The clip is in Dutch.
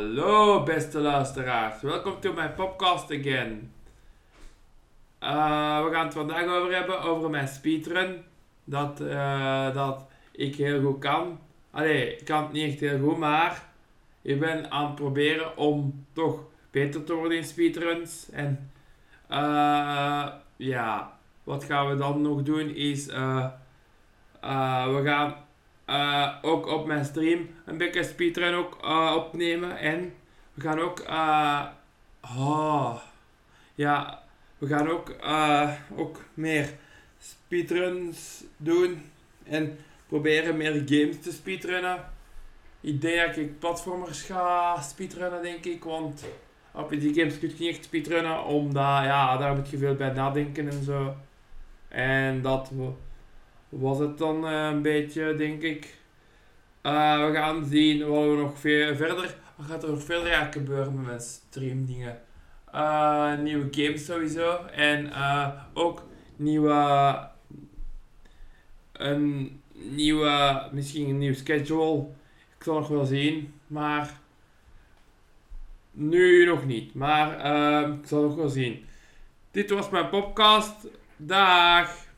Hallo beste luisteraars, welkom to mijn podcast again. Eh, we gaan het vandaag over hebben, over mijn speedrun. Dat, eh, dat ik heel goed kan. Allee, ik kan het niet echt heel goed, maar ik ben aan het proberen om toch beter te worden in speedruns. En eh, ja, wat gaan we dan nog doen is, we gaan eh, ook op mijn stream een beetje speedrun ook eh, opnemen. En we gaan ook, eh, oh, ja, we gaan ook, ook meer speedruns doen. En proberen meer games te speedrunnen. Ik denk dat ik platformers ga speedrunnen, denk ik. Want op die games kun je niet echt speedrunnen, omdat ja, daar moet je veel bij nadenken en zo. En dat wa- was het dan eh, een beetje, denk ik. Eh, we gaan zien wat we nog veel verder. Wat gaat er nog verder eigenlijk gebeuren met streamdingen? Eh nieuwe games sowieso. En ook nieuwe. Een nieuwe. Misschien een nieuw schedule. Ik zal nog wel zien. Maar. Nu nog niet. Maar ik zal nog wel zien. Dit was mijn podcast. Dag.